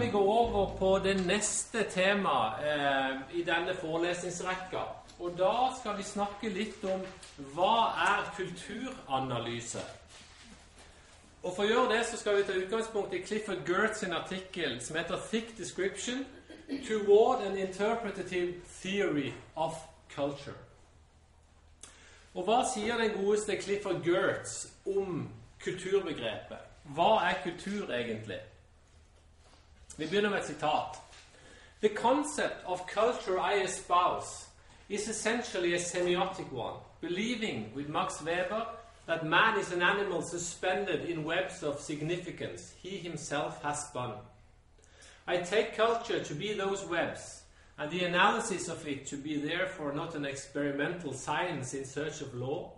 vi gå over på det neste temaet eh, i denne forelesningsrekka. Og da skal vi snakke litt om hva er kulturanalyse. Og For å gjøre det så skal vi ta utgangspunkt i Clifford Gertz sin artikkel som heter 'Thick Description Toward an Interpretative Theory of Culture'. Og Hva sier den godeste Clifford Gertz om kulturbegrepet? Hva er kultur egentlig? Vi begynner med et sitat. The concept of culture I espouse is essentially a semiotic one, believing, with Max Weber, that man is an animal suspended in webs of significance he himself has spun. I take culture to be those webs, and the analysis of it to be therefore not an experimental science in search of law,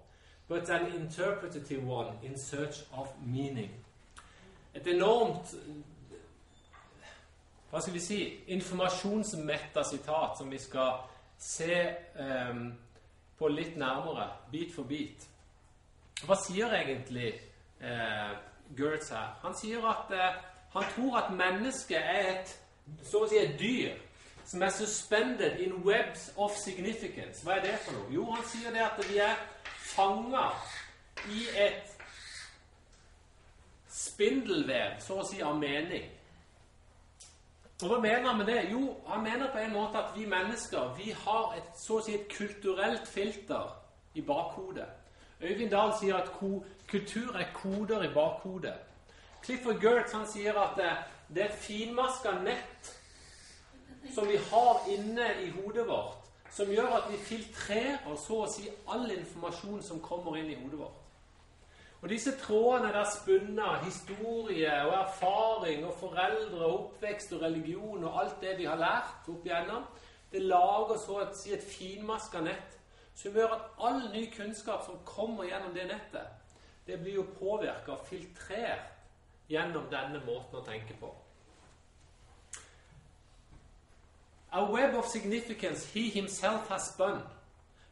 but an interpretative one in search of meaning. Et enormt hva skal vi si, informasjonsmetta sitat som vi skal se eh, på litt nærmere, bit for bit. Hva sier egentlig eh, Gertz her? Han sier at eh, han tror at mennesket er et så å si et dyr som er suspended in webs of significance. Hva er det for noe? Jo, han sier det at vi er fanga i et spindelvev, så å si, av mening. Og Hva mener han med det? Jo, han mener på en måte at vi mennesker vi har et, så å si et kulturelt filter i bakhodet. Øyvind Dahl sier at kultur er koder i bakhodet. Clifford Gertz han sier at det, det er et finmaska nett som vi har inne i hodet vårt, som gjør at vi filtrerer så å si all informasjon som kommer inn i hodet vårt. Og disse trådene der spunnet av historie og erfaring og foreldre og oppvekst og religion og alt det vi har lært opp igjennom, det lager så å si et finmaska nett som gjør at all ny kunnskap som kommer gjennom det nettet, det blir jo påvirka og filtrert gjennom denne måten å tenke på. A web of significance he himself has spun.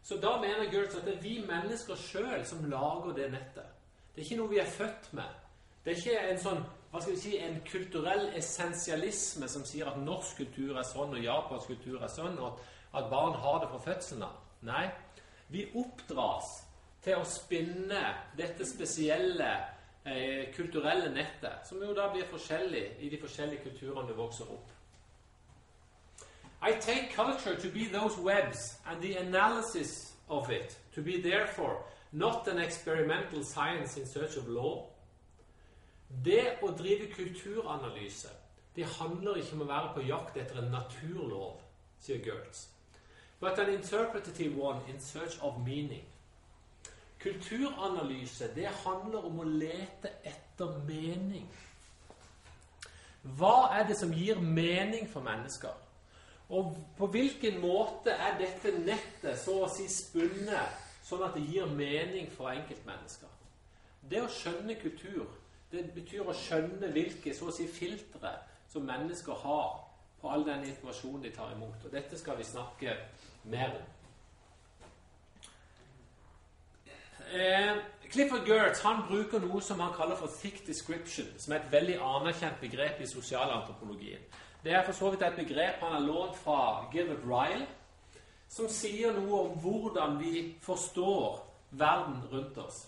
Så da mener Gertz at det er vi mennesker sjøl som lager det nettet. Det er ikke noe vi er født med. Det er ikke en sånn hva skal vi si, en kulturell essensialisme som sier at norsk kultur er sånn og japansk kultur er sånn, og at barn har det fra fødselen av. Nei, vi oppdras til å spinne dette spesielle eh, kulturelle nettet, som jo da blir forskjellig i de forskjellige kulturene du vokser opp. I take culture to be those webs and the analysis of it to be therefore Not an experimental science in search of law. Det å drive kulturanalyse det handler ikke om å være på jakt etter en naturlov, sier Gertz. But an interpretative one in search of meaning. Kulturanalyse det handler om å lete etter mening. Hva er det som gir mening for mennesker? Og på hvilken måte er dette nettet så å si spunnet sånn at det gir mening for enkeltmennesker. Det å skjønne kultur, det betyr å skjønne hvilke så å si, filtre som mennesker har på all den informasjonen de tar imot. Og dette skal vi snakke mer om. Eh, Clifford Gertz han bruker noe som han kaller for 'thick description', som er et veldig anerkjent begrep i sosialantropologien. Det er for så vidt et begrep han har lånt fra Gilbert Ryle, som sier noe om hvordan vi forstår verden rundt oss.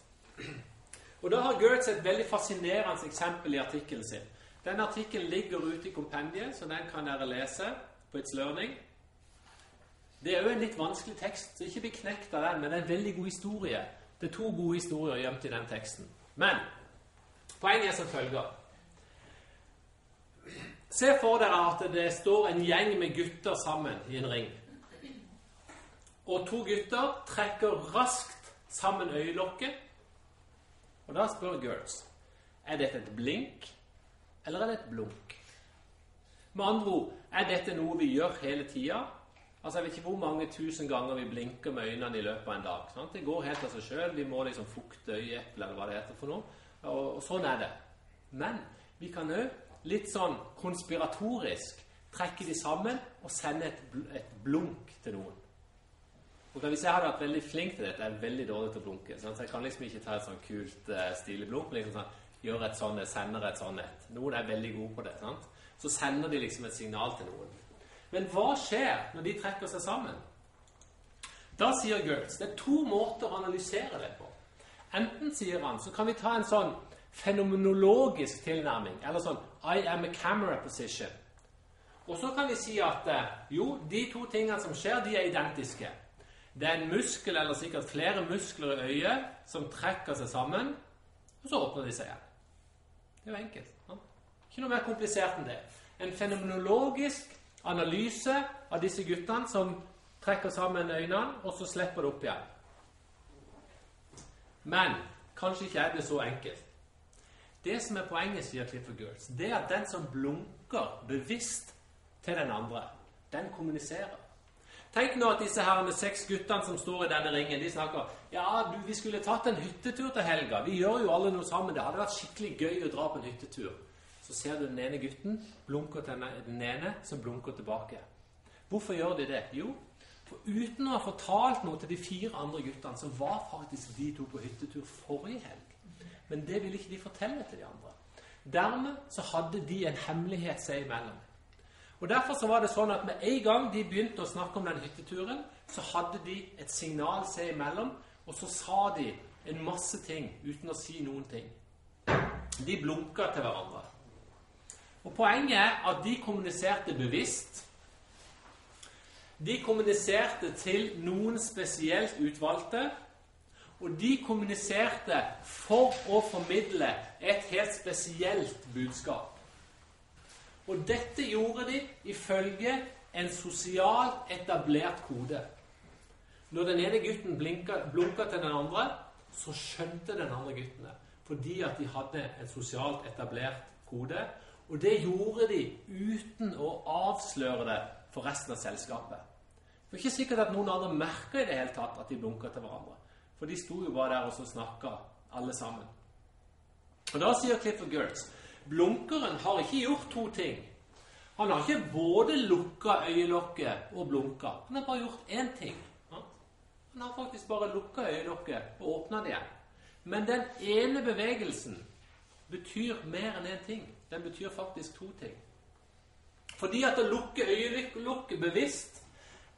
Og Da har Gertz et veldig fascinerende eksempel i artikkelen sin. Den artikkelen ligger ute i kompendiet, så den kan dere lese på It's Learning. Det er jo en litt vanskelig tekst, så ikke bli knekt av den, men det er en veldig god historie. Det er to gode historier gjemt i den teksten. Men poenget er som følger Se for dere at det står en gjeng med gutter sammen i en ring og to gutter trekker raskt sammen øyelokket. Og da spør Gertz er dette et blink, eller er det et blunk. Med andre ord, er dette noe vi gjør hele tida? Altså, jeg vet ikke hvor mange tusen ganger vi blinker med øynene i løpet av en dag. Sant? Det går helt av seg sjøl. Vi må liksom fukte øyeeplet, eller hva det heter for noe. Og, og sånn er det. Men vi kan òg litt sånn konspiratorisk trekke de sammen og sende et, et blunk til noen. Og Hvis jeg hadde vært veldig flink til dette, jeg er veldig dårlig til å blunke. Så jeg kan liksom ikke ta et sånn kult, uh, stilig blunk. liksom sånn, Gjøre et sånt, sender et sånt et. Noen er veldig gode på det. sant? Så sender de liksom et signal til noen. Men hva skjer når de trekker seg sammen? Da sier Gertz det er to måter å analysere det på. Enten, sier han, så kan vi ta en sånn fenomenologisk tilnærming, eller sånn I am a camera position. Og så kan vi si at eh, jo, de to tingene som skjer, de er identiske. Det er en muskel, eller sikkert flere muskler i øyet, som trekker seg sammen, og så åpner de seg igjen. Det er jo enkelt. Ja? Ikke noe mer komplisert enn det. En fenomenologisk analyse av disse guttene som trekker sammen øynene, og så slipper det opp igjen. Men kanskje ikke er det så enkelt. Det som er poenget, sier Clifford Girls, det er at den som blunker bevisst til den andre, den kommuniserer. Tenk nå at disse her med seks guttene som står i denne ringen, de snakker Ja, du, vi skulle tatt en hyttetur til helga. Vi gjør jo alle noe sammen. Det hadde vært skikkelig gøy å dra på en hyttetur. Så ser du den ene gutten blunker til den ene, som blunker tilbake. Hvorfor gjør de det? Jo, for uten å ha fortalt noe til de fire andre guttene, så var faktisk de to på hyttetur forrige helg. Men det ville ikke de fortelle til de andre. Dermed så hadde de en hemmelighet seg imellom. Og Derfor så var det sånn at med en gang de begynte å snakke om den hytteturen, så hadde de et signal seg imellom, og så sa de en masse ting uten å si noen ting. De blunka til hverandre. Og Poenget er at de kommuniserte bevisst. De kommuniserte til noen spesielt utvalgte. Og de kommuniserte for å formidle et helt spesielt budskap. Og dette gjorde de ifølge en sosialt etablert kode. Når den ene gutten blunka til den andre, så skjønte den andre gutten det. Fordi at de hadde en sosialt etablert kode. Og det gjorde de uten å avsløre det for resten av selskapet. Det er ikke sikkert at noen andre merka i det hele tatt at de blunka til hverandre. For de sto jo bare der og så snakka, alle sammen. Og da sier Clifford Gertz Blunkeren har ikke gjort to ting. Han har ikke både lukka øyelokket og blunka. Han har bare gjort én ting. Han har faktisk bare lukka øyelokket og åpna det igjen. Men den ene bevegelsen betyr mer enn én ting. Den betyr faktisk to ting. Fordi at å lukke øyelokket bevisst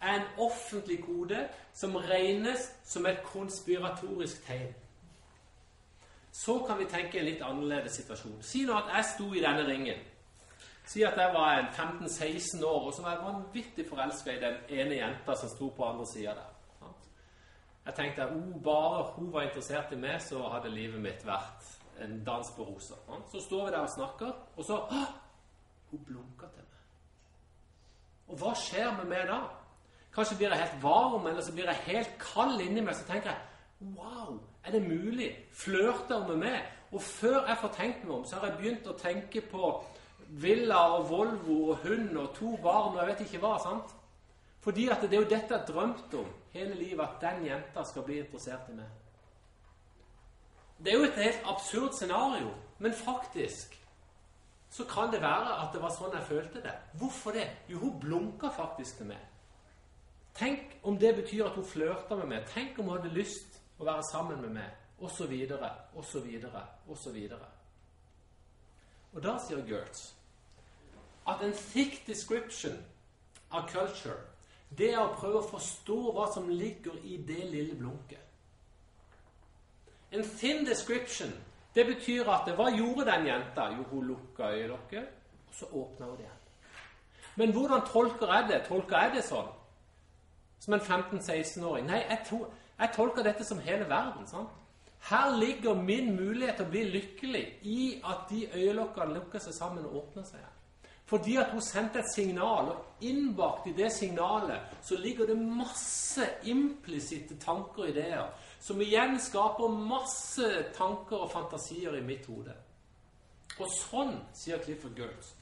er en offentlig kode som regnes som et konspiratorisk tegn så kan vi tenke en litt annerledes situasjon. Si nå at jeg sto i denne ringen. Si at jeg var 15-16 år og så var jeg vanvittig forelska i den ene jenta som sto på andre sida der. Jeg tenkte at oh, bare hun var interessert i meg, så hadde livet mitt vært en dans på roser. Så står vi der og snakker, og så ah, Hun blunker til meg. Og hva skjer med meg da? Kanskje blir jeg helt varm, eller så blir jeg helt kald inni meg. Så tenker jeg Wow! Er det mulig? Flørter hun med meg? Og før jeg får tenkt meg om, så har jeg begynt å tenke på villa og Volvo og hund og to barn og jeg vet ikke hva. sant? Fordi at det er jo dette jeg har drømt om hele livet, at den jenta skal bli interessert i meg. Det er jo et helt absurd scenario, men faktisk så kan det være at det var sånn jeg følte det. Hvorfor det? Jo, hun blunka faktisk til meg. Tenk om det betyr at hun flørta med meg. Tenk om hun hadde lyst å være sammen med meg, osv., osv., osv. Og da sier Gertz at en thick description av culture, det er å prøve å forstå hva som ligger i det lille blunket. En thin description, det betyr at Hva gjorde den jenta? Jo, hun lukka øyelokket, og så åpna hun det igjen. Men hvordan tolker jeg det? Tolker jeg det sånn? Som en 15-16-åring? Nei, jeg tror jeg tolker dette som hele verden. sant? Her ligger min mulighet til å bli lykkelig i at de øyelokkene lukker seg sammen og åpner seg. Fordi at hun sendte et signal, og innbakt i det signalet så ligger det masse implisitte tanker og ideer, som igjen skaper masse tanker og fantasier i mitt hode. Og sånn, sier Clifford Girls,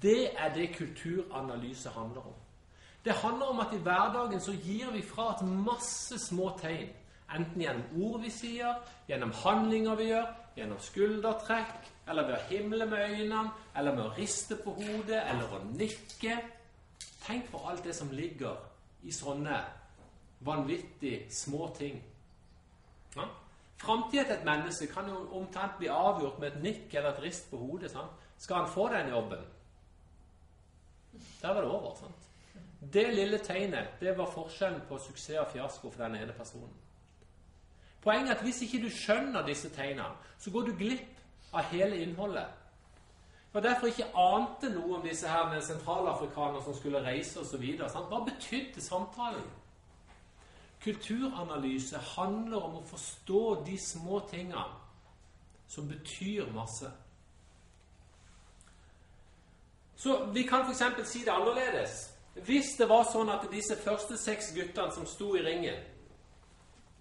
det er det kulturanalyse handler om. Det handler om at i hverdagen så gir vi fra oss masse små tegn. Enten gjennom ord vi sier, gjennom handlinger vi gjør, gjennom skuldertrekk, eller ved å himle med øynene, eller med å riste på hodet, eller å nikke. Tenk på alt det som ligger i sånne vanvittig små ting. Ja? Framtida til et menneske kan jo omtrent bli avgjort med et nikk eller et rist på hodet. Sant? Skal han få den jobben? Der var det over. sant? Det lille tegnet det var forskjellen på suksess og fiasko for den ene personen. Poenget er at hvis ikke du skjønner disse tegnene, så går du glipp av hele innholdet. Og derfor ikke ante noe om disse her med sentralafrikanere som skulle reise osv. Hva betydde samtalen? Kulturanalyse handler om å forstå de små tingene som betyr masse. Så vi kan f.eks. si det annerledes. Hvis det var sånn at disse første seks guttene som sto i ringen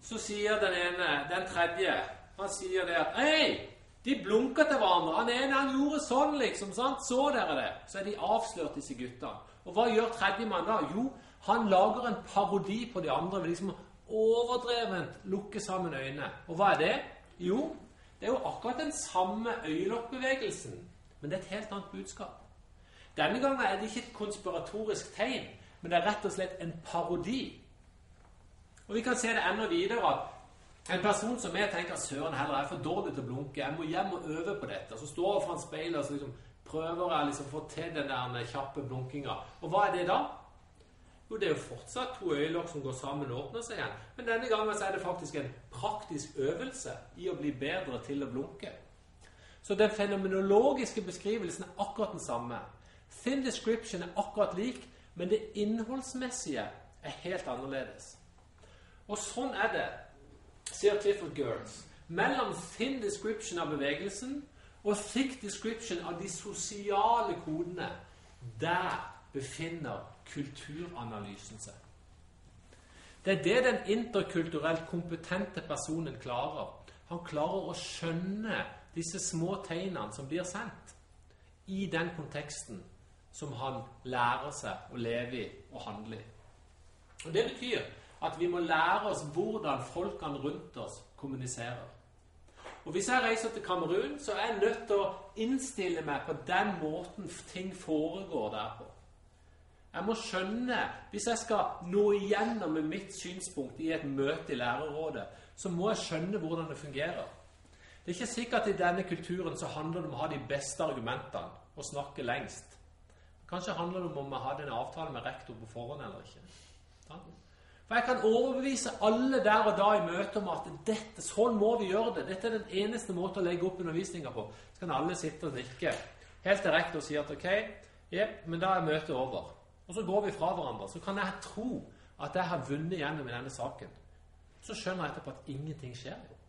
så sier den ene, den tredje Han sier det at Hei! De blunker til hverandre. Han ene han gjorde sånn, liksom. sant? Så dere det? Så er de avslørt, disse guttene. Og hva gjør tredjemann da? Jo, han lager en parodi på de andre ved liksom overdrevent lukke sammen øynene. Og hva er det? Jo, det er jo akkurat den samme øyelokkbevegelsen, men det er et helt annet budskap. Denne gangen er det ikke et konspiratorisk tegn, men det er rett og slett en parodi og Vi kan se det enda videre at en person som jeg tenker søren heller er for dårlig til å blunke, jeg må hjem og øve på dette. Så står jeg foran speilet og så liksom prøver jeg liksom å få til den der kjappe blunkinga. Og hva er det da? Jo, det er jo fortsatt to øyelokk som går sammen og åpner seg igjen. Men denne gangen så er det faktisk en praktisk øvelse i å bli bedre til å blunke. Så den fenomenologiske beskrivelsen er akkurat den samme. Thin description er akkurat lik, men det innholdsmessige er helt annerledes. Og sånn er det, sier Clifford Girls, mellom thin description av bevegelsen og thick description av de sosiale kodene. Der befinner kulturanalysen seg. Det er det den interkulturelt kompetente personen klarer. Han klarer å skjønne disse små tegnene som blir sendt, i den konteksten som han lærer seg å leve i og handle i. Og Det betyr at vi må lære oss hvordan folkene rundt oss kommuniserer. Og Hvis jeg reiser til Kamerun, så er jeg nødt til å innstille meg på den måten ting foregår der på. Jeg må skjønne, Hvis jeg skal nå igjennom med mitt synspunkt i et møte i lærerrådet, så må jeg skjønne hvordan det fungerer. Det er ikke sikkert at i denne kulturen så handler det om å ha de beste argumentene og snakke lengst. Kanskje handler det om om jeg hadde en avtale med rektor på forhånd eller ikke. For jeg kan overbevise alle der og da i møte om at dette, sånn må vi gjøre det. Dette er den eneste måten å legge opp undervisninga på. Så kan alle sitte og nikke helt direkte og si at ok, jepp, men da er møtet over. Og så går vi fra hverandre. Så kan jeg tro at jeg har vunnet gjennom i denne saken. Så skjønner jeg etterpå at ingenting skjer. jo.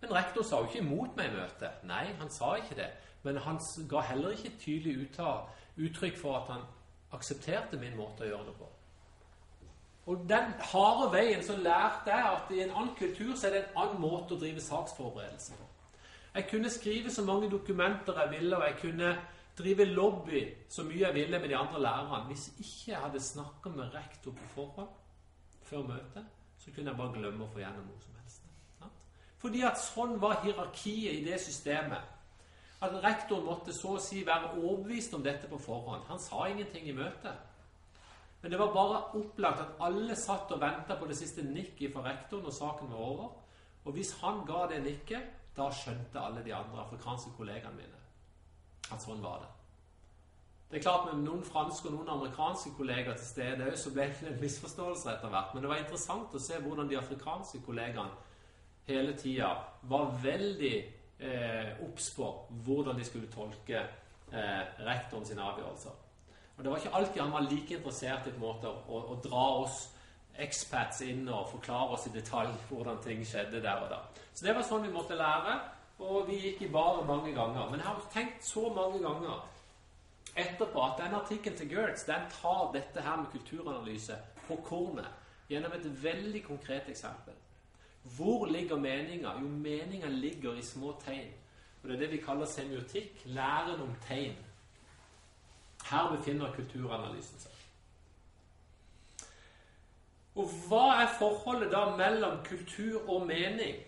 Men rektor sa jo ikke imot meg i møtet. Nei, han sa ikke det. Men han ga heller ikke tydelig uttrykk for at han aksepterte min måte å gjøre det på. Og den harde veien så lærte jeg at i en annen kultur så er det en annen måte å drive saksforberedelse på. Jeg kunne skrive så mange dokumenter jeg ville, og jeg kunne drive lobby så mye jeg ville med de andre lærerne. Hvis ikke jeg hadde snakka med rektor på forhånd før møtet, så kunne jeg bare glemme å få gjennom noe som helst. Fordi at sånn var hierarkiet i det systemet. At rektor måtte så å si være overbevist om dette på forhånd. Han sa ingenting i møtet. Men det var bare opplagt at alle satt og venta på det siste nikket fra rektor når saken var over. Og hvis han ga det nikket, da skjønte alle de andre afrikanske kollegaene mine at sånn var det. Det er klart Med noen franske og noen amerikanske kollegaer til stede så ble det en misforståelse etter hvert. Men det var interessant å se hvordan de afrikanske kollegaene hele tida var veldig obs på hvordan de skulle tolke eh, rektoren sine avgjørelser. Og Det var ikke alltid han var like interessert i på en måte å, å dra oss expats inn og forklare oss i detalj hvordan ting skjedde der og da. Så det var sånn vi måtte lære, og vi gikk i baret mange ganger. Men jeg har tenkt så mange ganger etterpå at den artikkelen til Gertz den tar dette her med kulturanalyse på kornet gjennom et veldig konkret eksempel. Hvor ligger meninga? Jo, meninga ligger i små tegn. Og Det er det vi kaller semiotikk, læren om tegn. Her befinner kulturanalysen seg. Og hva er forholdet da mellom kultur og mening?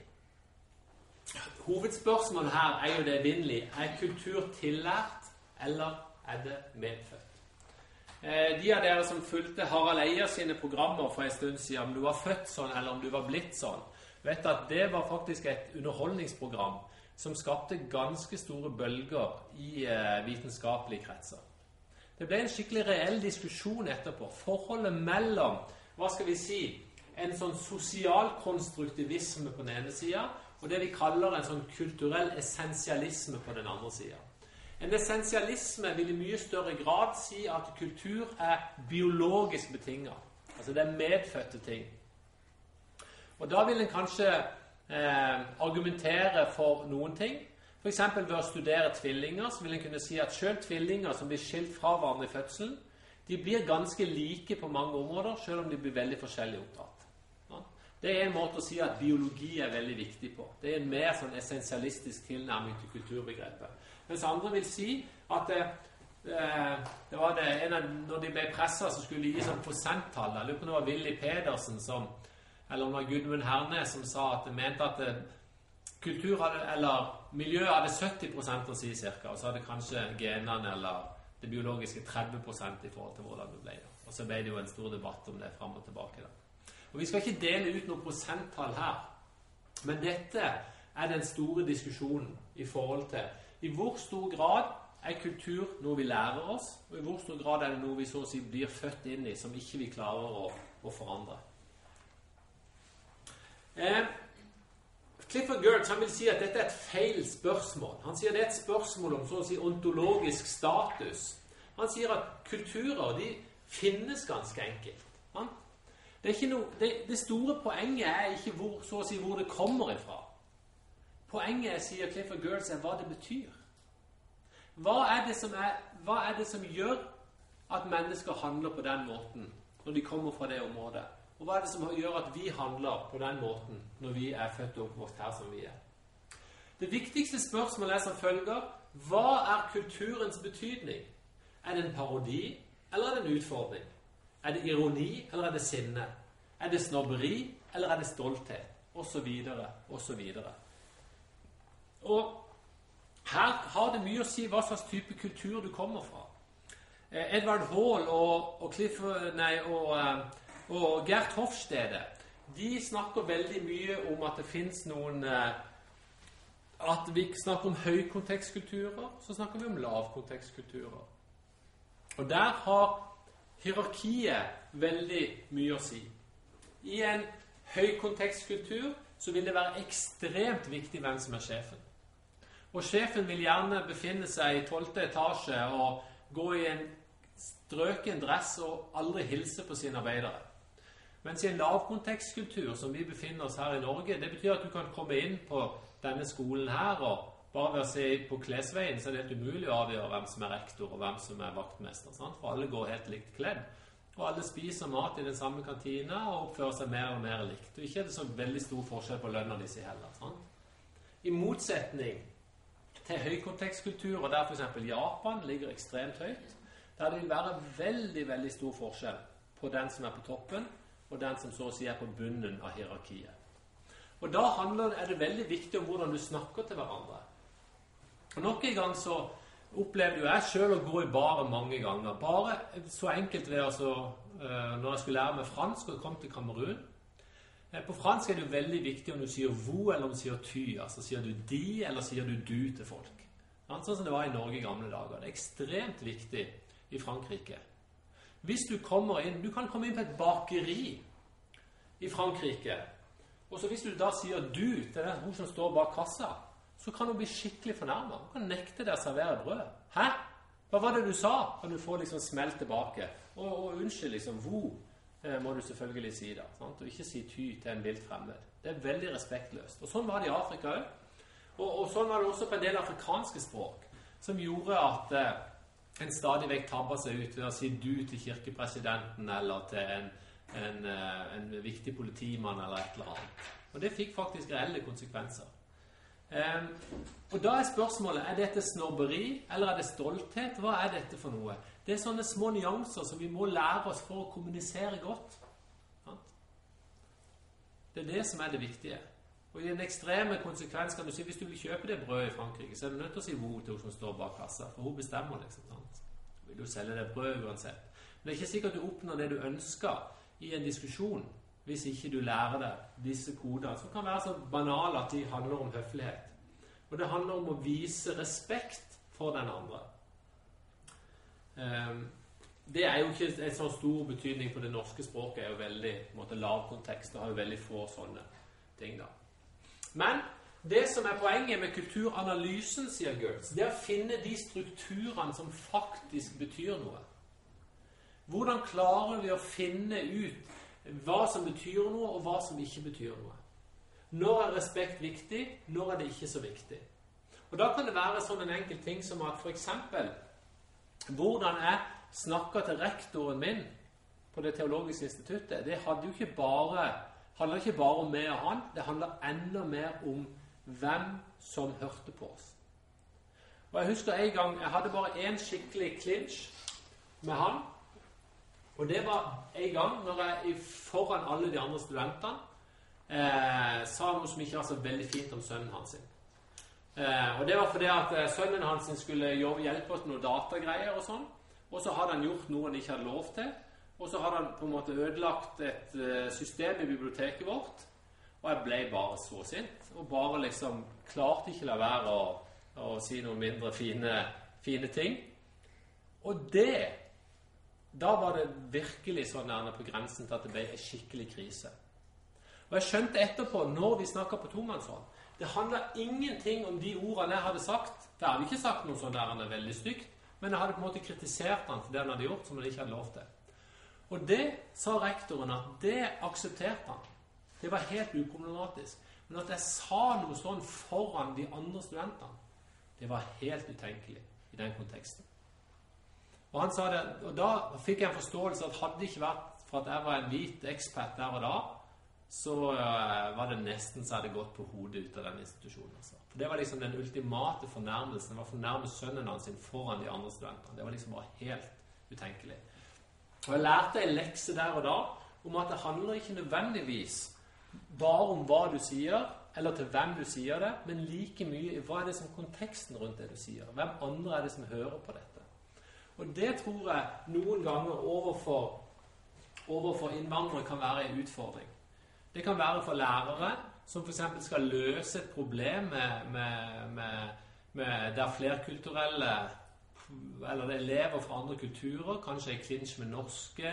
Hovedspørsmålet her er jo det evinnelige. Er kultur tillært, eller er det medfødt? Eh, de av dere som fulgte Harald Eia sine programmer for en stund siden, om du var født sånn eller om du var blitt sånn, vet at det var faktisk et underholdningsprogram som skapte ganske store bølger i eh, vitenskapelige kretser. Det ble en skikkelig reell diskusjon etterpå. Forholdet mellom hva skal vi si, en sånn sosialkonstruktivisme på den ene sida og det vi kaller en sånn kulturell essensialisme på den andre sida. En essensialisme vil i mye større grad si at kultur er biologisk betinga. Altså det er medfødte ting. Og da vil en kanskje eh, argumentere for noen ting. F.eks. ved å studere tvillinger så vil en kunne si at selv tvillinger som blir skilt fra hverandre i fødselen, de blir ganske like på mange områder, selv om de blir veldig forskjellig opptatt. Ja? Det er en måte å si at biologi er veldig viktig på. Det er en mer sånn essensialistisk tilnærming til kulturbegrepet. Mens andre vil si at eh, det var det, av, Når de ble pressa, så skulle de gi sånn prosenttall. Jeg lurer på om det var Willy Pedersen som eller om det var Gudmund Hernes som sa at det mente at eh, kultur hadde, eller miljøet hadde 70 å si ca., og så hadde kanskje genene eller det biologiske 30% i forhold til hvordan det ble. Og så ble det jo en stor debatt om det fram og tilbake. Da. Og Vi skal ikke dele ut noe prosenttall her, men dette er den store diskusjonen i forhold til i hvor stor grad er kultur noe vi lærer oss, og i hvor stor grad er det noe vi så å si blir født inn i, som ikke vi klarer å, å forandre. Eh, Clifford Gertz han vil si at dette er et feil spørsmål. Han sier det er et spørsmål om så å si ontologisk status. Han sier at kulturer de finnes ganske enkelt. Det, noe, det, det, store poenget er ikke hvor, så å si, hvor det kommer ifra. Poenget sier Clifford Gertz, er hva det betyr. Hva er det, er, hva er det som gjør at mennesker handler på den måten når de kommer fra det området? Og hva er det som gjør at vi handler på den måten når vi er født og oppvokst her som vi er? Det viktigste spørsmålet er som følger Hva er kulturens betydning? Er det en parodi, eller er det en utfordring? Er det ironi, eller er det sinne? Er det snobberi, eller er det stolthet? Og så videre, og så videre. Og her har det mye å si hva slags type kultur du kommer fra. Eh, Edvard Hall og, og, Cliff, nei, og uh, og Gert Hofstede de snakker veldig mye om at det fins noen eh, At vi snakker om høykontekstkulturer, så snakker vi om lavkontekstkulturer. Og der har hierarkiet veldig mye å si. I en høykontekstkultur så vil det være ekstremt viktig hvem som er sjefen. Og sjefen vil gjerne befinne seg i tolvte etasje og gå i en strøken dress og aldri hilse på sine arbeidere. Mens i en lavkontekstkultur som vi befinner oss her i Norge, det betyr at du kan komme inn på denne skolen her, og bare ved å se på klesveien så er det helt umulig å avgjøre hvem som er rektor, og hvem som er vaktmester. Sant? For alle går helt likt kledd. Og alle spiser mat i den samme kantina og oppfører seg mer og mer likt. Og ikke er det så veldig stor forskjell på lønna disse heller. Sant? I motsetning til høykontekstkulturer der f.eks. Japan ligger ekstremt høyt, der det vil være veldig, veldig stor forskjell på den som er på toppen, og den som så å si er på bunnen av hierarkiet. Og Da handler, er det veldig viktig om hvordan du snakker til hverandre. Og Nok en gang så opplevde jo jeg sjøl å gå i baret mange ganger. Bare så enkelt ved altså uh, Når jeg skulle lære meg fransk og kom til Kamerun uh, På fransk er det jo veldig viktig om du sier 'vous' eller om du sier 'ty'. Altså sier du 'de' eller sier du du' til folk. Sånn som det var i Norge i gamle dager. Det er ekstremt viktig i Frankrike. Hvis du kommer inn Du kan komme inn på et bakeri i Frankrike. Og så Hvis du da sier 'du' til den som står bak kassa, så kan hun bli skikkelig fornærma. Hun kan nekte deg å servere brød. 'Hæ? Hva var det du sa?' Kan du få liksom smell tilbake. Og, og unnskyld, liksom. Hvor eh, må du selvfølgelig si det. Sant? Og ikke si 'ty' til en vilt fremmed. Det er veldig respektløst. Og Sånn var det i Afrika òg. Og, og, sånn var det også på en del afrikanske språk, som gjorde at eh, en stadig vekk tabber seg ut ved å si du til kirkepresidenten eller til en, en, eh, en, viktig politimann eller et eller annet. Og det fikk faktisk reelle konsekvenser. Um, og da er spørsmålet er dette snobberi eller er det stolthet. Hva er dette for noe? Det er sånne små nyanser som vi må lære oss for å kommunisere godt. Det er det som er det viktige. Og i den ekstreme konsekvens kan du si hvis du vil kjøpe det brødet i Frankrike, så er du nødt til å si wo til hun som står bak kassa, for hun bestemmer. liksom, sant? Vil du selge det brødet uansett. Men det er ikke sikkert du oppnår det du ønsker i en diskusjon hvis ikke du lærer deg disse kodene, som kan være så banale at de handler om høflighet. Og det handler om å vise respekt for den andre. Um, det er jo ikke en så stor betydning, for det norske språket er jo veldig lav kontekst og har jo veldig få sånne ting. da. Men det som er poenget med kulturanalysen, sier Gertz, det er å finne de strukturene som faktisk betyr noe. Hvordan klarer vi å finne ut hva som betyr noe, og hva som ikke betyr noe? Når er respekt viktig? Når er det ikke så viktig? Og Da kan det være sånn en enkel ting som at f.eks. hvordan jeg snakker til rektoren min på Det teologiske instituttet, det hadde jo ikke bare, handla ikke bare om meg og han, det handler enda mer om hvem som hørte på oss. Og Jeg husker en gang jeg hadde bare én skikkelig clinch med han. Og det var en gang når jeg foran alle de andre studentene eh, sa noe som ikke var så veldig fint om sønnen hans. Eh, og Det var fordi at eh, sønnen hans skulle hjelpe oss med noen datagreier og sånn. Og så hadde han gjort noe han ikke hadde lov til. Og så hadde han på en måte ødelagt et uh, system i biblioteket vårt. Og jeg ble bare så sint. Og bare liksom klarte ikke la være å, å si noen mindre fine, fine, ting. Og det Da var det virkelig sånn nærme på grensen til at det ble en skikkelig krise. Og jeg skjønte etterpå, når vi snakka på tomannshånd Det handla ingenting om de ordene jeg hadde sagt. For jeg hadde ikke sagt noe sånn der han er veldig stygt. Men jeg hadde på en måte kritisert han for det han hadde gjort, som han ikke hadde lov til. Og det sa rektoren at det aksepterte han. Det var helt uproblematisk. Men at jeg sa noe sånn foran de andre studentene, det var helt utenkelig i den konteksten. Og han sa det, og da fikk jeg en forståelse at hadde det ikke vært for at jeg var en hvit ekspert der og da, så uh, var det nesten så jeg hadde gått på hodet ut av den institusjonen. Altså. For Det var liksom den ultimate fornærmelsen. Det var å fornærme sønnen hans foran de andre studentene. Det var liksom bare helt utenkelig. Og Jeg lærte en lekse der og da om at det handler ikke nødvendigvis bare om hva du sier, eller til hvem du sier det, men like mye i hva er det som konteksten rundt det du sier. Hvem andre er det som hører på dette? Og det tror jeg noen ganger overfor, overfor innvandrere kan være en utfordring. Det kan være for lærere som f.eks. skal løse et problem med, med, med, med der flerkulturelle eller det er elever fra andre kulturer, kanskje i klinsj med norske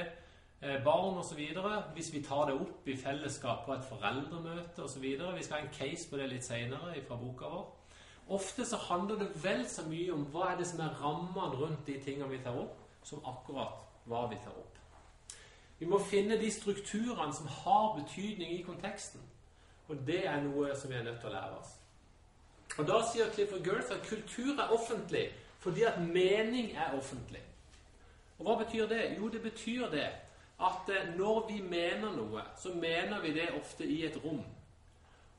eh, barn osv. Hvis vi tar det opp i fellesskap på et foreldremøte osv. Vi skal ha en case på det litt seinere fra boka vår. Ofte så handler det vel så mye om hva er det som er rammene rundt de tingene vi tar opp, som akkurat hva vi tar opp. Vi må finne de strukturene som har betydning i konteksten. Og det er noe som vi er nødt til å lære oss. Og Da sier Clifford Girth at kultur er offentlig fordi at mening er offentlig. Og Hva betyr det? Jo, det betyr det at eh, når vi mener noe, så mener vi det ofte i et rom.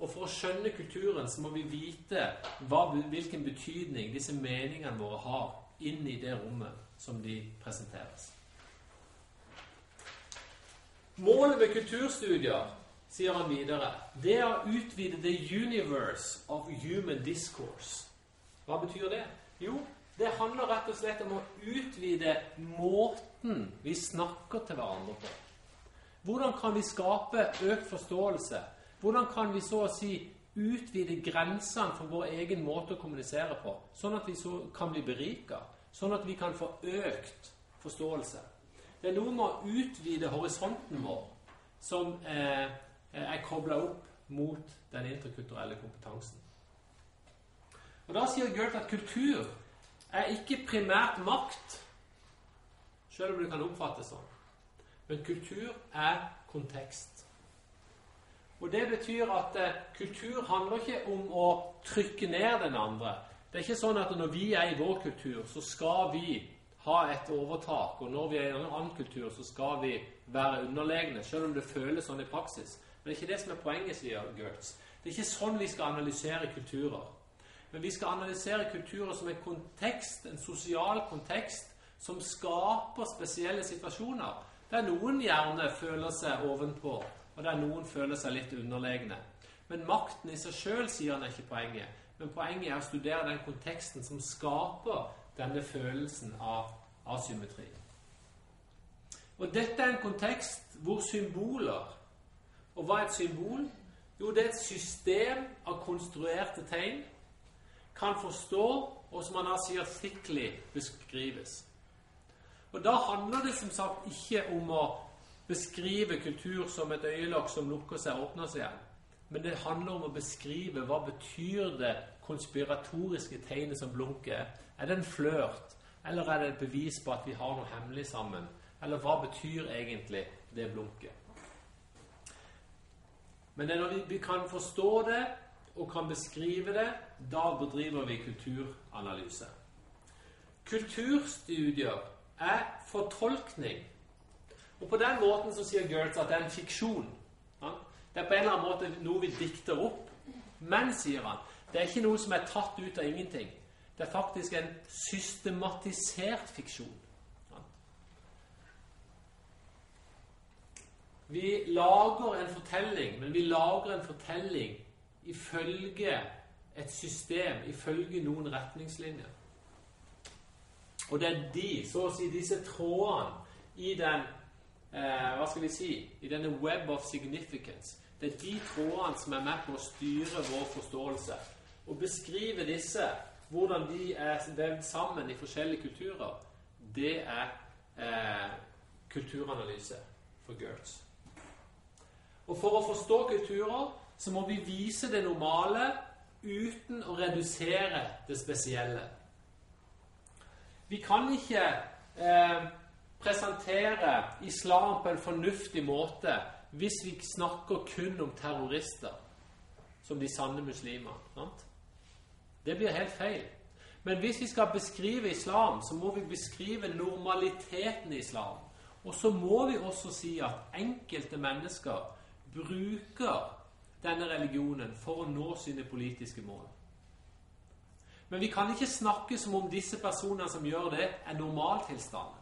Og for å skjønne kulturen så må vi vite hva, hvilken betydning disse meningene våre har inn i det rommet som de presenteres. Målet med kulturstudier sier han videre, det er å utvide the universe of human discourse. Hva betyr det? Jo, det handler rett og slett om å utvide måten vi snakker til hverandre på. Hvordan kan vi skape økt forståelse? Hvordan kan vi så å si utvide grensene for vår egen måte å kommunisere på, sånn at vi kan bli berika, sånn at vi kan få økt forståelse? Det er noe med å utvide horisonten vår som Eh, er kobla opp mot den interkulturelle kompetansen. Og Da sier Goethe at kultur er ikke primært makt, selv om det kan oppfattes sånn. Men kultur er kontekst. Og Det betyr at eh, kultur handler ikke om å trykke ned den andre. Det er ikke sånn at når vi er i vår kultur, så skal vi ha et overtak. Og når vi er i en annen kultur, så skal vi være underlegne, selv om det føles sånn i praksis. Men det er ikke det som er poenget, sier Gertz. Det er ikke sånn vi skal analysere kulturer. Men vi skal analysere kulturer som en kontekst, en sosial kontekst, som skaper spesielle situasjoner. Der noen gjerne føler seg ovenpå, og der noen føler seg litt underlegne. Men makten i seg sjøl, sier han, er ikke poenget. Men poenget er å studere den konteksten som skaper denne følelsen av asymmetri. Og dette er en kontekst hvor symboler og hva er et symbol? Jo, det er et system av konstruerte tegn kan forstå, og som han da sier thickly beskrives. Og Da handler det som sagt ikke om å beskrive kultur som et øyelokk som lukker seg og åpner seg igjen. Men det handler om å beskrive hva betyr det konspiratoriske tegnet som blunker. Er det en flørt, eller er det et bevis på at vi har noe hemmelig sammen? Eller hva betyr egentlig det blunket? Men det når vi kan forstå det og kan beskrive det, da bedriver vi kulturanalyse. Kulturstudier er fortolkning. Og på den måten så sier Gertz at det er en fiksjon. Ja? Det er på en eller annen måte noe vi dikter opp. Men, sier han, det er ikke noe som er tatt ut av ingenting. Det er faktisk en systematisert fiksjon. Ja? Vi lager en fortelling, men vi lager en fortelling ifølge et system, ifølge noen retningslinjer. Og det er de, så å si disse trådene i den eh, Hva skal vi si I denne web of significance. Det er de trådene som er med på å styre vår forståelse. Å beskrive disse, hvordan de er vevd sammen i forskjellige kulturer, det er eh, kulturanalyse for Gertz. Og for å forstå kulturer så må vi vise det normale uten å redusere det spesielle. Vi kan ikke eh, presentere islam på en fornuftig måte hvis vi snakker kun om terrorister som de sanne muslimer. Sant? Det blir helt feil. Men hvis vi skal beskrive islam, så må vi beskrive normaliteten i islam. Og så må vi også si at enkelte mennesker bruker denne religionen for å nå sine politiske mål. Men vi kan ikke snakke som om disse personene som gjør det, er normaltilstanden.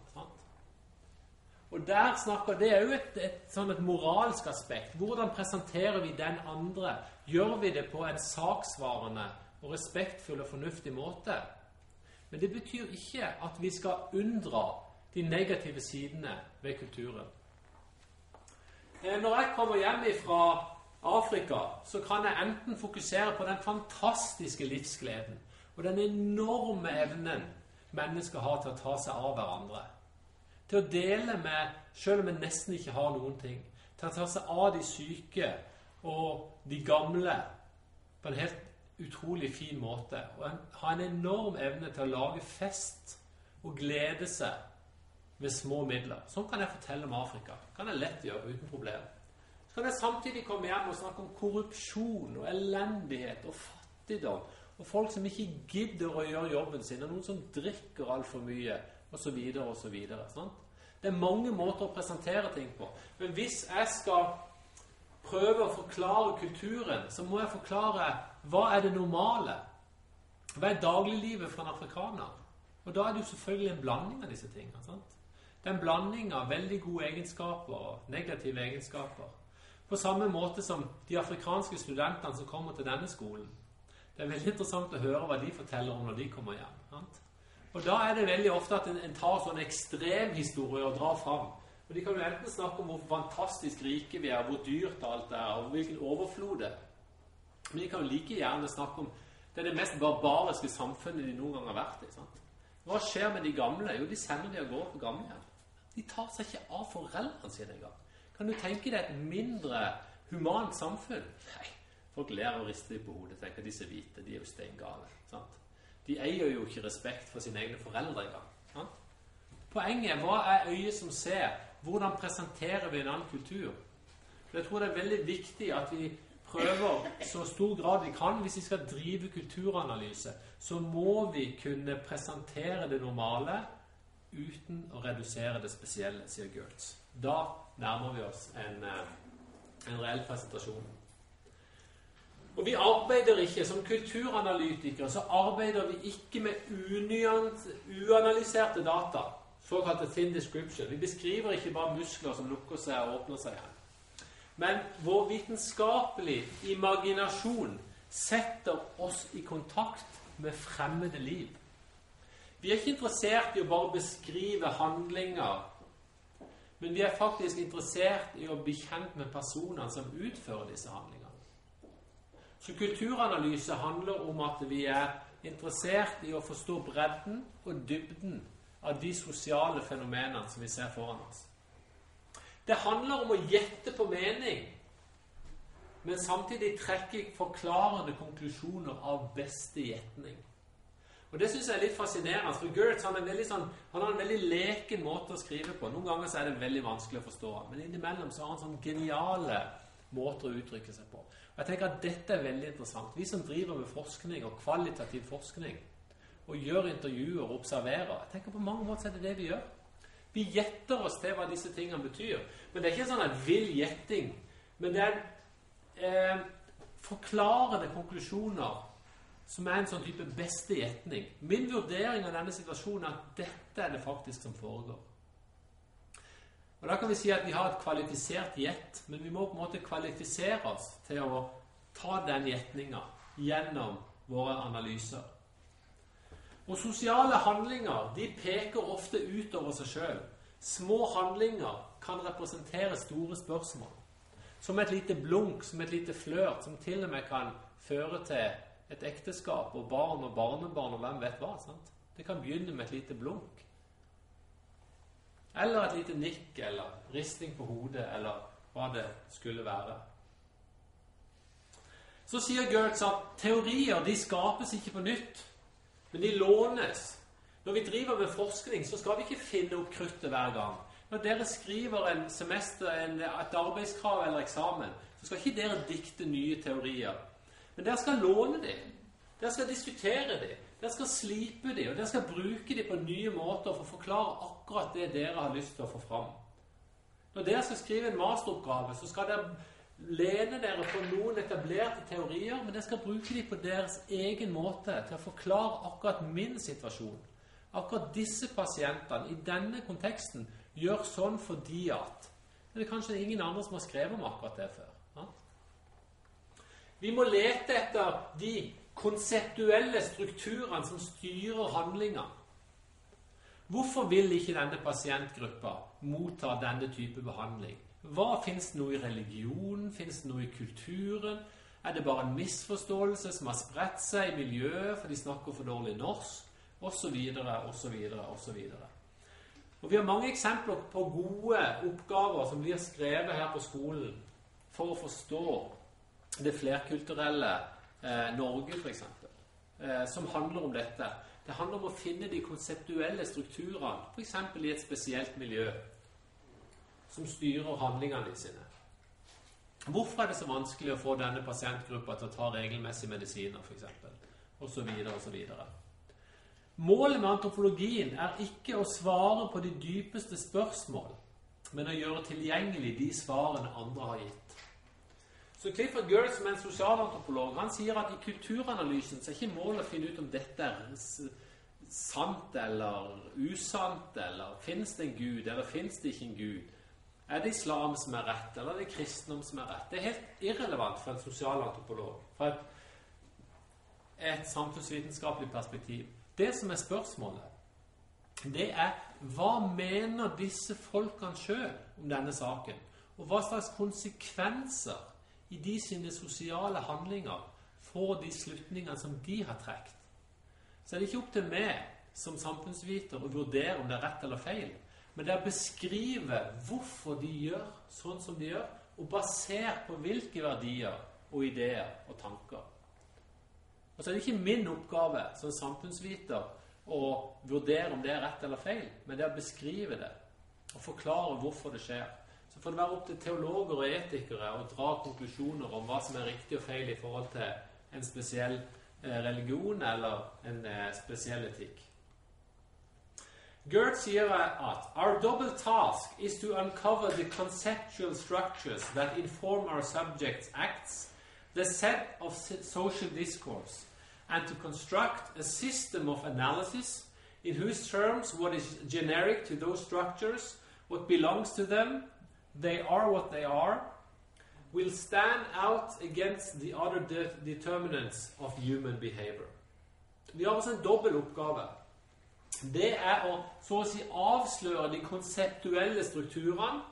Og der snakker, Det er jo et, et, sånn et moralsk aspekt. Hvordan presenterer vi den andre? Gjør vi det på en saksvarende og respektfull og fornuftig måte? Men det betyr ikke at vi skal unndra de negative sidene ved kulturen. Eh, når jeg kommer hjem fra Afrika, så kan jeg enten fokusere på den fantastiske livsgleden og den enorme evnen mennesker har til å ta seg av hverandre. Til å dele med, selv om en nesten ikke har noen ting. Til å ta seg av de syke og de gamle på en helt utrolig fin måte. Og en, ha en enorm evne til å lage fest og glede seg ved små midler. Sånn kan jeg fortelle om Afrika. kan jeg lett gjøre uten problem. Kan jeg samtidig komme hjem og snakke om korrupsjon og elendighet og fattigdom og folk som ikke gidder å gjøre jobben sin, og noen som drikker altfor mye, osv., osv. Det er mange måter å presentere ting på. Men hvis jeg skal prøve å forklare kulturen, så må jeg forklare hva er det normale. Hva er dagliglivet for en afrikaner? Og da er det jo selvfølgelig en blanding av disse tingene. sant? Det er en blanding av veldig gode egenskaper og negative egenskaper. På samme måte som de afrikanske studentene som kommer til denne skolen. Det er veldig interessant å høre hva de forteller om når de kommer hjem. Sant? Og Da er det veldig ofte at en, en tar sånne ekstremhistorier og drar fram. Og De kan jo enten snakke om hvor fantastisk rike vi er, hvor dyrt alt er, og hvilken overflod det er. Men de kan jo like gjerne snakke om det er det mest barbariske samfunnet de noen gang har vært i. Sant? Hva skjer med de gamle? Jo, de sender de av gårde på gamlehjem. De tar seg ikke av foreldrene sine engang. Kan du tenke deg et mindre humant samfunn? Nei. Folk ler og rister på hodet. tenker Disse hvite de er jo steingale. Sant? De eier jo ikke respekt for sine egne foreldre engang. Poenget er hva er øyet som ser? Hvordan presenterer vi en annen kultur? Jeg tror det er veldig viktig at vi prøver så stor grad vi kan. Hvis vi skal drive kulturanalyse, så må vi kunne presentere det normale uten å redusere det spesielle, sier Gertz. Da nærmer vi oss en, eh, en reell presentasjon. Og vi arbeider ikke som kulturanalytikere så arbeider vi ikke med uanalyserte data, såkalte thin description. Vi beskriver ikke bare muskler som lukker seg og åpner seg igjen. Men vår vitenskapelige imaginasjon setter oss i kontakt med fremmede liv. Vi er ikke interessert i å bare beskrive handlinger, men vi er faktisk interessert i å bli kjent med personene som utfører disse handlingene. Så kulturanalyse handler om at vi er interessert i å forstå bredden og dybden av de sosiale fenomenene som vi ser foran oss. Det handler om å gjette på mening, men samtidig trekke forklarende konklusjoner av beste gjetning. Og Det syns jeg er litt fascinerende. for Gertz han, sånn, han, har en veldig leken måte å skrive på. Noen ganger så er det veldig vanskelig å forstå, men innimellom så har han sånn geniale måter å uttrykke seg på. Og jeg tenker at Dette er veldig interessant. Vi som driver med forskning og kvalitativ forskning, og gjør intervjuer og observerer jeg tenker På mange måter er det det vi gjør. Vi gjetter oss til hva disse tingene betyr. Men det er ikke sånn en vill gjetting. Men det er eh, forklarende konklusjoner som er en sånn type beste gjetning. Min vurdering av denne situasjonen er at dette er det faktisk som foregår. Og Da kan vi si at vi har et kvalifisert gjett, men vi må på en måte kvalifisere oss til å ta den gjetninga gjennom våre analyser. Og sosiale handlinger de peker ofte utover seg sjøl. Små handlinger kan representere store spørsmål. Som et lite blunk, som et lite flørt, som til og med kan føre til et ekteskap og barn og barnebarn og hvem vet hva. sant? Det kan begynne med et lite blunk. Eller et lite nikk eller risting på hodet eller hva det skulle være. Så sier Gertz at teorier de skapes ikke på nytt, men de lånes. Når vi driver med forskning, så skal vi ikke finne opp kruttet hver gang. Når dere skriver en semester, et arbeidskrav eller eksamen, så skal ikke dere dikte nye teorier. Men dere skal låne dem. Dere skal diskutere dem. Dere skal slipe dem, og dere skal bruke dem på nye måter for å forklare akkurat det dere har lyst til å få fram. Når dere skal skrive en masteroppgave, så skal dere lene dere på noen etablerte teorier, men dere skal bruke dem på deres egen måte til å forklare akkurat min situasjon. Akkurat disse pasientene i denne konteksten gjør sånn fordi at Det er kanskje ingen andre som har skrevet om akkurat det før. Vi må lete etter de konseptuelle strukturene som styrer handlinga. Hvorfor vil ikke denne pasientgruppa motta denne type behandling? Hva Fins det noe i religionen? Fins det noe i kulturen? Er det bare en misforståelse som har spredt seg i miljøet for de snakker for dårlig norsk? Osv., osv., osv. Og Vi har mange eksempler på gode oppgaver som blir skrevet her på skolen for å forstå det flerkulturelle eh, Norge, f.eks., eh, som handler om dette. Det handler om å finne de konseptuelle strukturene, f.eks. i et spesielt miljø, som styrer handlingene sine. Hvorfor er det så vanskelig å få denne pasientgruppa til å ta regelmessige medisiner, f.eks., så videre. Målet med antropologien er ikke å svare på de dypeste spørsmål, men å gjøre tilgjengelig de svarene andre har gitt. Så Clifford Girls, som er en sosialantropolog, han sier at i kulturanalysen så er ikke målet å finne ut om dette er sant eller usant, eller fins det en gud, eller fins det ikke en gud. Er det islam som er rett, eller er det kristendom som er rett? Det er helt irrelevant for en sosialantropolog, fra et, et samfunnsvitenskapelig perspektiv. Det som er spørsmålet, det er hva mener disse folkene sjøl om denne saken? Og hva slags konsekvenser i de sine sosiale handlinger får de slutningene som de har trukket. Så er det ikke opp til meg som samfunnsviter å vurdere om det er rett eller feil, men det er å beskrive hvorfor de gjør sånn som de gjør, og basert på hvilke verdier og ideer og tanker. Og så er det ikke min oppgave som samfunnsviter å vurdere om det er rett eller feil, men det er å beskrive det og forklare hvorfor det skjer. Så får det være opp til teologer og etikere å dra konklusjoner om hva som er riktig og feil i forhold til en spesiell eh, religion eller en eh, spesiell etikk. Gert sier at Our double task is to uncover the conceptual structures that inform our subjects' acts, the set of social discourse, and to construct a system of analysis in whose terms what is generic to those structures, what belongs to them, they are what they are, will stand out against the other de determinants of human behavior. Vi har altså en dobbel oppgave. Det er å så å si avsløre de konseptuelle strukturene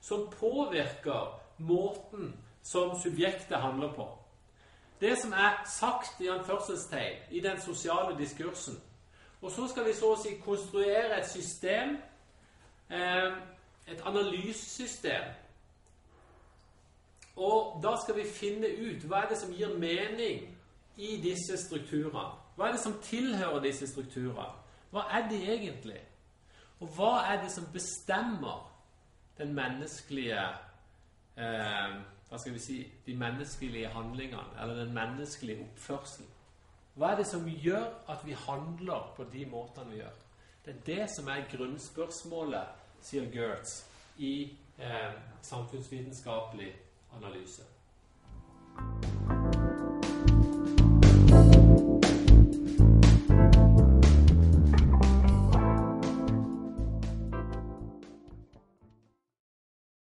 som påvirker måten som subjektet handler på. Det som er sagt i anførselstegn i den sosiale diskursen. Og så skal vi så å si konstruere et system, eh, et analysesystem. Og da skal vi finne ut hva er det som gir mening i disse strukturene. Hva er det som tilhører disse strukturene? Hva er de egentlig? Og hva er det som bestemmer den menneskelige eh, Hva skal vi si De menneskelige handlingene, eller den menneskelige oppførselen? Hva er det som gjør at vi handler på de måtene vi gjør? Det er det som er grunnspørsmålet, sier Gertz, i eh, samfunnsvitenskapelig analyse.